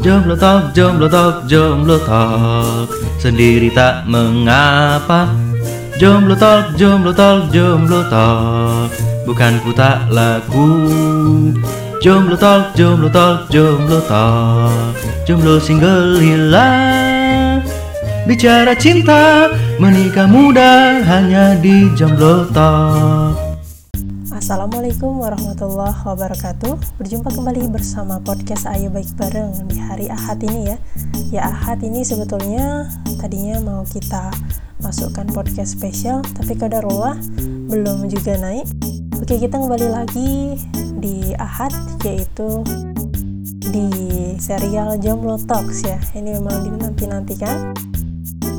Jomblo talk, jomblo talk, jomblo talk Sendiri tak mengapa. Jomblo talk, jomblo talk, jomblo talk Bukan ku tak laku. Jomblo talk, jomblo talk, jomblo talk Jomblo single hilang. Bicara cinta, menikah muda hanya di jomblo talk Assalamualaikum warahmatullahi wabarakatuh. Berjumpa kembali bersama podcast Ayo Baik Bareng di hari Ahad ini ya. Ya Ahad ini sebetulnya tadinya mau kita masukkan podcast spesial Tapi kadarullah belum juga naik. Oke kita kembali lagi di Ahad yaitu di serial Jomblo Talks ya. Ini memang dinanti-nantikan.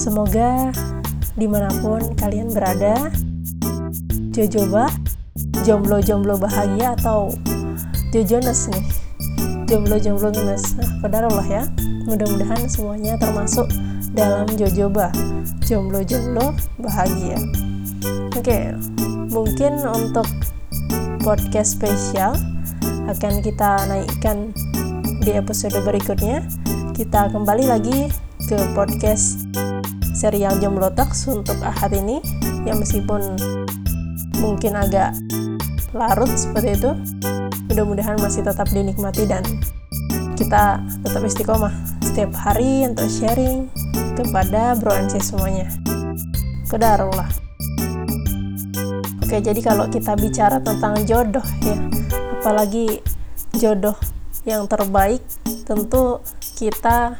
Semoga di mana pun kalian berada Jojoba jomblo-jomblo bahagia atau jojones nih? Jomblo-jomblo ngenes. Nah kodarullah ya. Mudah-mudahan semuanya termasuk dalam jojoba. Jomblo-jomblo bahagia. Oke mungkin untuk podcast spesial akan kita naikkan di episode berikutnya. Kita kembali lagi ke podcast serial Jomblo Talks untuk ahad ini. Yang meskipun mungkin agak larut seperti itu mudah-mudahan masih tetap dinikmati dan kita tetap istiqomah setiap hari untuk sharing kepada bro sis semuanya. Kedarullah oke jadi kalau kita bicara tentang jodoh ya apalagi jodoh yang terbaik tentu kita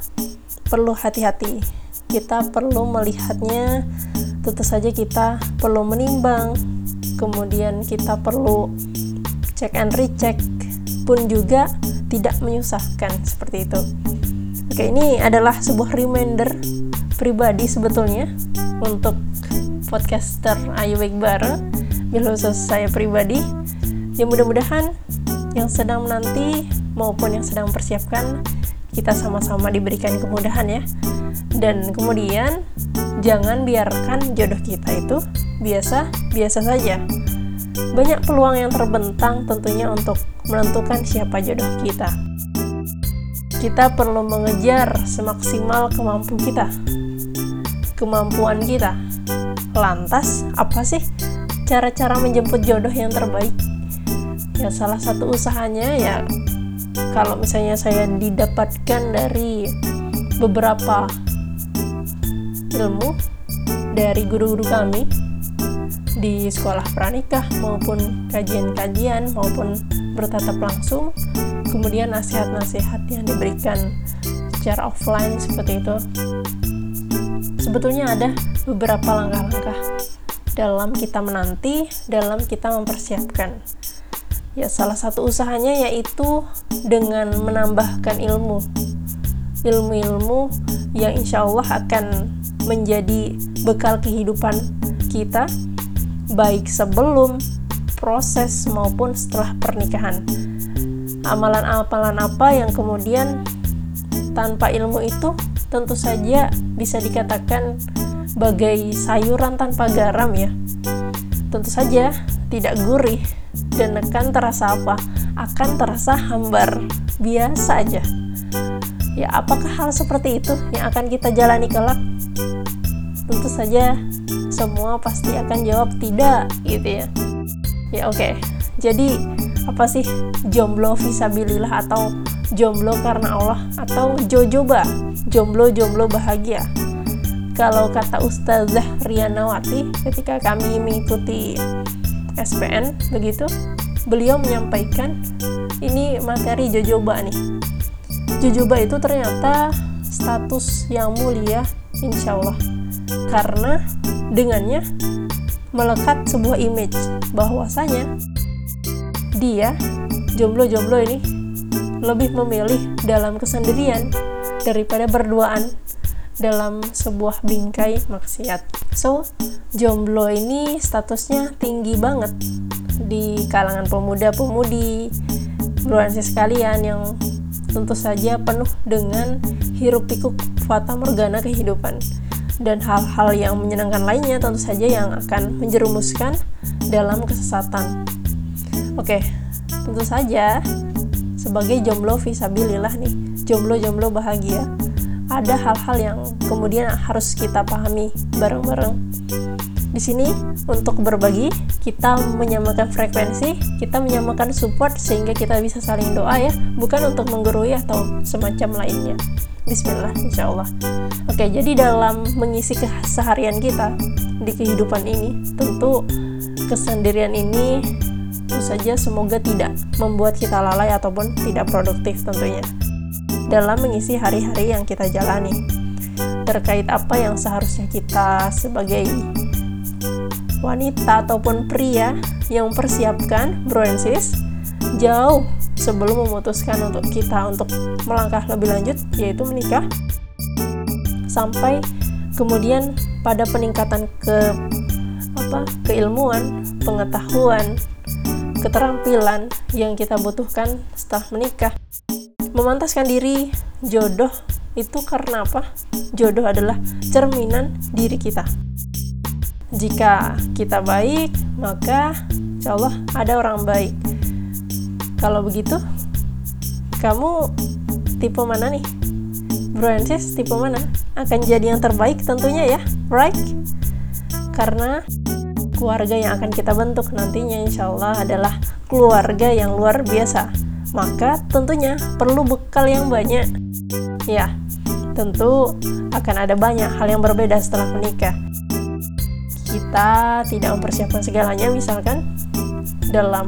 perlu hati-hati. Kita perlu melihatnya tentu saja kita perlu menimbang kemudian kita perlu cek and recheck pun juga tidak menyusahkan seperti itu. Oke ini adalah sebuah reminder pribadi sebetulnya untuk podcaster Ayu Bareng bila khusus saya pribadi ya mudah-mudahan yang sedang menanti maupun yang sedang mempersiapkan kita sama-sama diberikan kemudahan ya. Dan kemudian jangan biarkan jodoh kita itu biasa biasa saja. Banyak peluang yang terbentang tentunya untuk menentukan siapa jodoh kita. Kita perlu mengejar semaksimal kemampu kita. Kemampuan kita. Lantas, apa sih cara-cara menjemput jodoh yang terbaik? Ya salah satu usahanya ya kalau misalnya saya didapatkan dari beberapa ilmu dari guru-guru kami di sekolah pranikah maupun kajian-kajian maupun bertatap langsung kemudian nasihat-nasihat yang diberikan secara offline seperti itu. Sebetulnya ada beberapa langkah-langkah dalam kita menanti dalam kita mempersiapkan. Ya salah satu usahanya yaitu dengan menambahkan ilmu. Ilmu-ilmu yang insya Allah akan menjadi bekal kehidupan kita baik sebelum proses maupun setelah pernikahan. Amalan-amalan apa yang kemudian tanpa ilmu itu tentu saja bisa dikatakan bagai sayuran tanpa garam ya. Tentu saja tidak gurih dan akan terasa apa? Akan terasa hambar biasa aja. Ya, apakah hal seperti itu yang akan kita jalani kelak? Tentu saja semua pasti akan jawab tidak gitu ya. Ya oke. Okay. jadi apa sih jomblo visabilillah atau jomblo karena Allah atau jojoba? Jomblo jomblo bahagia. Kalau kata Ustazah Rianawati ketika kami mengikuti SPN begitu beliau menyampaikan ini materi jojoba nih. Jojoba itu ternyata status yang mulia insya Allah karena dengannya melekat sebuah image bahwasanya dia jomblo-jomblo ini lebih memilih dalam kesendirian daripada berduaan dalam sebuah bingkai maksiat. So, jomblo ini statusnya tinggi banget di kalangan pemuda-pemudi, beransya sekalian yang tentu saja penuh dengan hiruk pikuk fata morgana kehidupan dan hal-hal yang menyenangkan lainnya tentu saja yang akan menjerumuskan dalam kesesatan. Oke, tentu saja sebagai jomblo visabilillah nih, jomblo-jomblo bahagia, ada hal-hal yang kemudian harus kita pahami bareng-bareng. Di sini untuk berbagi, kita menyamakan frekuensi, kita menyamakan support sehingga kita bisa saling doa ya, bukan untuk menggurui atau semacam lainnya. Bismillah, insya Allah. Oke, jadi dalam mengisi keseharian kita di kehidupan ini, tentu kesendirian ini tentu saja semoga tidak membuat kita lalai ataupun tidak produktif tentunya dalam mengisi hari-hari yang kita jalani terkait apa yang seharusnya kita sebagai wanita ataupun pria yang mempersiapkan bro jauh sebelum memutuskan untuk kita untuk melangkah lebih lanjut yaitu menikah. Sampai kemudian pada peningkatan ke apa keilmuan pengetahuan keterampilan yang kita butuhkan setelah menikah. Memantaskan diri jodoh itu karena apa? Jodoh adalah cerminan diri kita. Jika kita baik maka insya Allah ada orang baik kalau begitu, kamu tipe mana nih? Bro and tipe mana? Akan jadi yang terbaik tentunya ya, right? Karena keluarga yang akan kita bentuk nantinya insya Allah adalah keluarga yang luar biasa. Maka tentunya perlu bekal yang banyak. Ya, tentu akan ada banyak hal yang berbeda setelah menikah. Kita tidak mempersiapkan segalanya misalkan dalam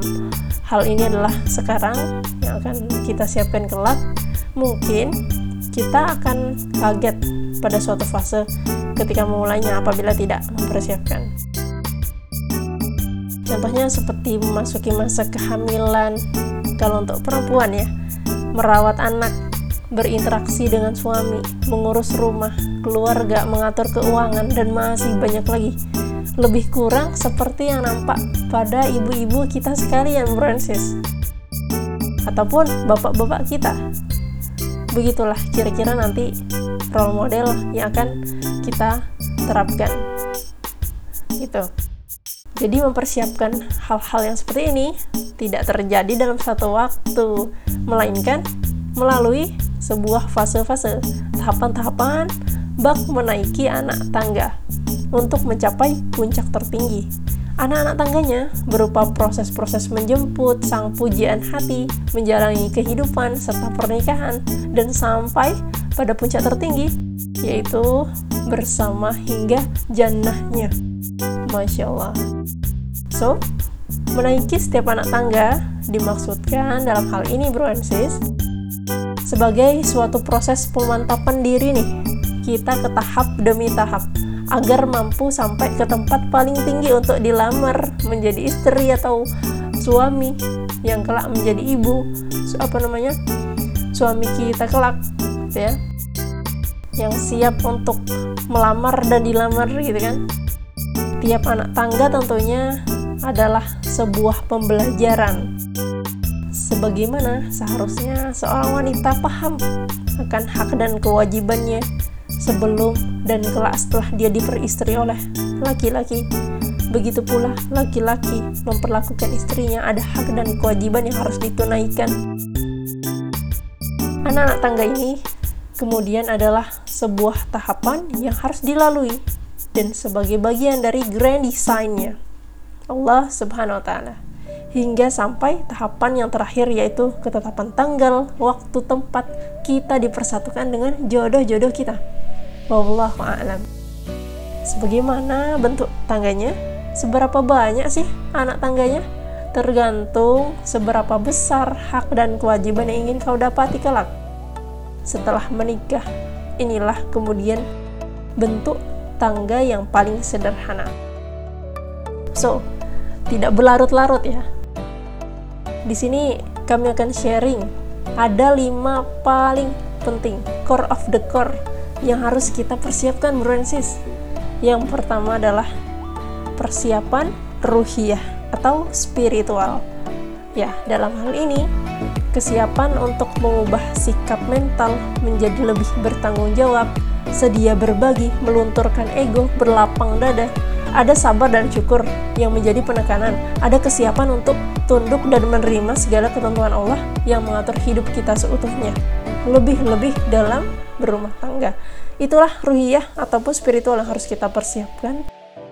hal ini adalah sekarang yang akan kita siapkan kelak. Mungkin kita akan kaget pada suatu fase ketika memulainya apabila tidak mempersiapkan. Contohnya seperti memasuki masa kehamilan. Kalau untuk perempuan ya merawat anak berinteraksi dengan suami mengurus rumah keluarga mengatur keuangan dan masih banyak lagi lebih kurang seperti yang nampak pada ibu-ibu kita sekalian Francis. Ataupun bapak-bapak kita. Begitulah kira-kira nanti role model yang akan kita terapkan. Gitu. Jadi mempersiapkan hal-hal yang seperti ini tidak terjadi dalam satu waktu melainkan melalui sebuah fase-fase tahapan-tahapan bak menaiki anak tangga untuk mencapai puncak tertinggi. Anak-anak tangganya berupa proses-proses menjemput sang pujian hati, menjalani kehidupan serta pernikahan, dan sampai pada puncak tertinggi, yaitu bersama hingga jannahnya. Masya Allah. So, menaiki setiap anak tangga dimaksudkan dalam hal ini bro and sis sebagai suatu proses pemantapan diri nih kita ke tahap demi tahap agar mampu sampai ke tempat paling tinggi untuk dilamar menjadi istri atau suami yang kelak menjadi ibu. Apa namanya? Suami kita kelak gitu ya. Yang siap untuk melamar dan dilamar gitu kan. Tiap anak tangga tentunya adalah sebuah pembelajaran. Sebagaimana seharusnya seorang wanita paham akan hak dan kewajibannya sebelum dan kelak setelah dia diperistri oleh laki-laki. Begitu pula laki-laki memperlakukan istrinya ada hak dan kewajiban yang harus ditunaikan. Anak-anak tangga ini kemudian adalah sebuah tahapan yang harus dilalui dan sebagai bagian dari grand design-nya Allah Subhanahu wa taala hingga sampai tahapan yang terakhir yaitu ketetapan tanggal, waktu, tempat kita dipersatukan dengan jodoh-jodoh kita. Wallahu a'lam. Sebagaimana bentuk tangganya? Seberapa banyak sih anak tangganya? Tergantung seberapa besar hak dan kewajiban yang ingin kau dapati kelak. Setelah menikah, inilah kemudian bentuk tangga yang paling sederhana. So, tidak berlarut-larut ya. Di sini kami akan sharing ada lima paling penting core of the core yang harus kita persiapkan bro yang pertama adalah persiapan ruhiyah atau spiritual. Ya dalam hal ini kesiapan untuk mengubah sikap mental menjadi lebih bertanggung jawab sedia berbagi melunturkan ego berlapang dada ada sabar dan syukur yang menjadi penekanan. Ada kesiapan untuk tunduk dan menerima segala ketentuan Allah yang mengatur hidup kita seutuhnya. Lebih-lebih dalam berumah tangga. Itulah ruhiyah ataupun spiritual yang harus kita persiapkan.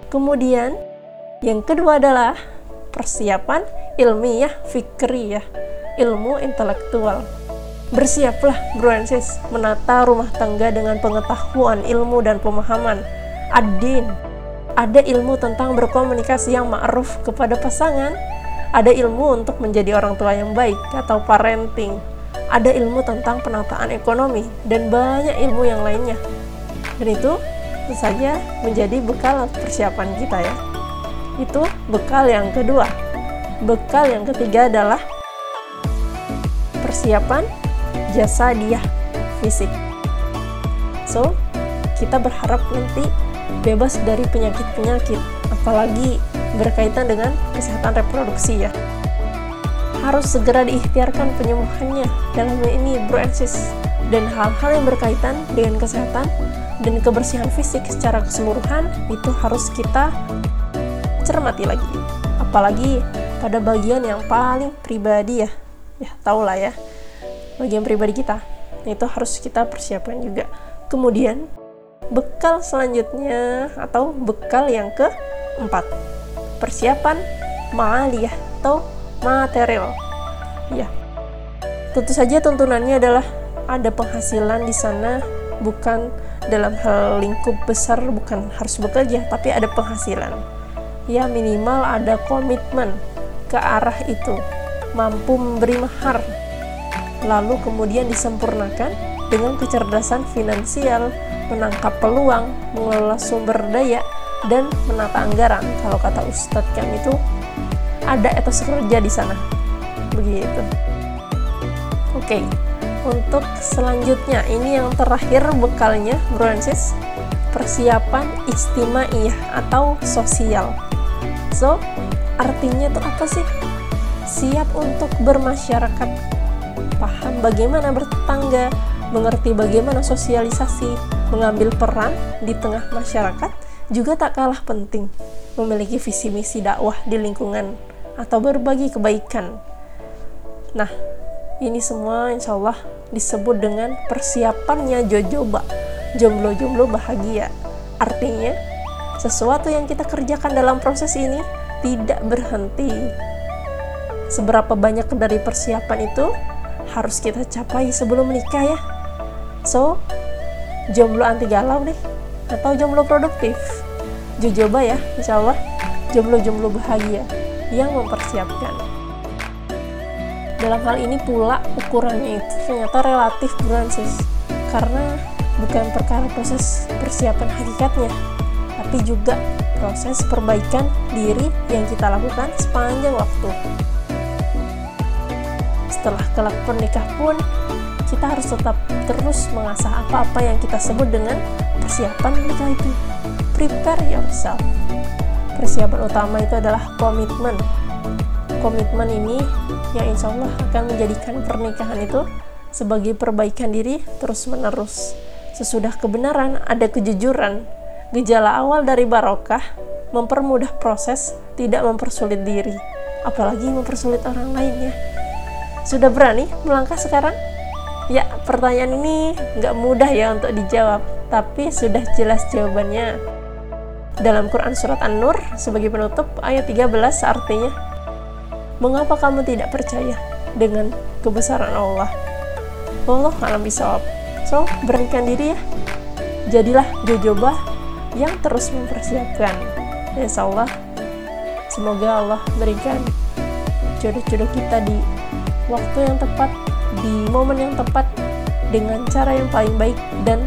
Kemudian yang kedua adalah persiapan ilmiah fikriyah, ilmu intelektual. Bersiaplah bro and menata rumah tangga dengan pengetahuan, ilmu dan pemahaman. Adin, ada ilmu tentang berkomunikasi yang ma'ruf kepada pasangan, ada ilmu untuk menjadi orang tua yang baik atau parenting, ada ilmu tentang penataan ekonomi, dan banyak ilmu yang lainnya. Dan itu saja menjadi bekal persiapan kita ya. Itu bekal yang kedua. Bekal yang ketiga adalah persiapan jasa dia fisik. So, kita berharap nanti bebas dari penyakit-penyakit, apalagi berkaitan dengan kesehatan reproduksi ya. Harus segera diikhtiarkan penyembuhannya dalam ini bro and sis. Dan hal-hal yang berkaitan dengan kesehatan dan kebersihan fisik secara keseluruhan itu harus kita cermati lagi. Apalagi pada bagian yang paling pribadi ya. Ya, tau lah ya. Bagian pribadi kita. Itu harus kita persiapkan juga. Kemudian bekal selanjutnya atau bekal yang keempat persiapan maliyah atau material. Ya tentu saja tuntunannya adalah ada penghasilan di sana bukan dalam hal lingkup besar bukan harus bekerja tapi ada penghasilan. Ya minimal ada komitmen ke arah itu mampu memberi mahar lalu kemudian disempurnakan dengan kecerdasan finansial menangkap peluang, mengelola sumber daya, dan menata anggaran. Kalau kata Ustadz kami itu ada etos kerja di sana. Begitu. Oke, untuk selanjutnya ini yang terakhir bekalnya, bro and sis, persiapan istimaiyah atau sosial. So, artinya itu apa sih? Siap untuk bermasyarakat, paham bagaimana bertetangga, mengerti bagaimana sosialisasi, mengambil peran di tengah masyarakat juga tak kalah penting. Memiliki visi misi dakwah di lingkungan atau berbagi kebaikan. Nah, ini semua insya Allah disebut dengan persiapannya jojoba, jomblo-jomblo bahagia. Artinya, sesuatu yang kita kerjakan dalam proses ini tidak berhenti. Seberapa banyak dari persiapan itu harus kita capai sebelum menikah ya. So, jomblo anti galau nih atau jomblo produktif Jojoba ya insya Allah jomblo-jomblo bahagia yang mempersiapkan dalam hal ini pula ukurannya itu ternyata relatif sis karena bukan perkara proses persiapan hakikatnya tapi juga proses perbaikan diri yang kita lakukan sepanjang waktu setelah kelak pernikah pun kita harus tetap terus mengasah apa-apa yang kita sebut dengan persiapan menikah itu. Prepare yourself. Persiapan utama itu adalah komitmen. Komitmen ini yang insya Allah akan menjadikan pernikahan itu sebagai perbaikan diri terus-menerus. Sesudah kebenaran ada kejujuran. Gejala awal dari barokah mempermudah proses, tidak mempersulit diri, apalagi mempersulit orang lainnya. Sudah berani melangkah sekarang? Ya, pertanyaan ini nggak mudah ya untuk dijawab, tapi sudah jelas jawabannya. Dalam Quran Surat An-Nur, sebagai penutup, ayat 13 artinya, Mengapa kamu tidak percaya dengan kebesaran Allah? Allah alam bisawab. So, beranikan diri ya. Jadilah jojoba yang terus mempersiapkan. Insya Allah, semoga Allah berikan jodoh-jodoh kita di waktu yang tepat di momen yang tepat dengan cara yang paling baik dan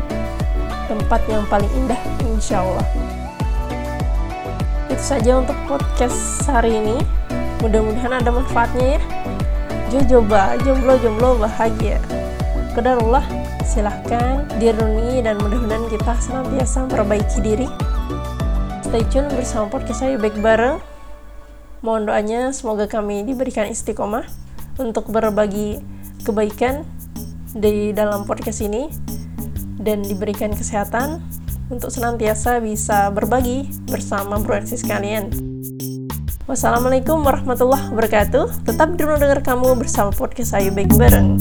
tempat yang paling indah insya Allah itu saja untuk podcast hari ini. Mudah-mudahan ada manfaatnya ya. Jojoba jomblo-jomblo bahagia. Kedarullah silahkan diruni dan mudah-mudahan kita senantiasa memperbaiki diri. Stay tune bersama podcast saya baik bareng. Mohon doanya semoga kami diberikan istiqomah untuk berbagi kebaikan di dalam podcast ini dan diberikan kesehatan untuk senantiasa bisa berbagi bersama bro kalian. Wassalamualaikum warahmatullahi wabarakatuh. Tetap di dengar kamu bersama podcast Ayu Baik Bareng.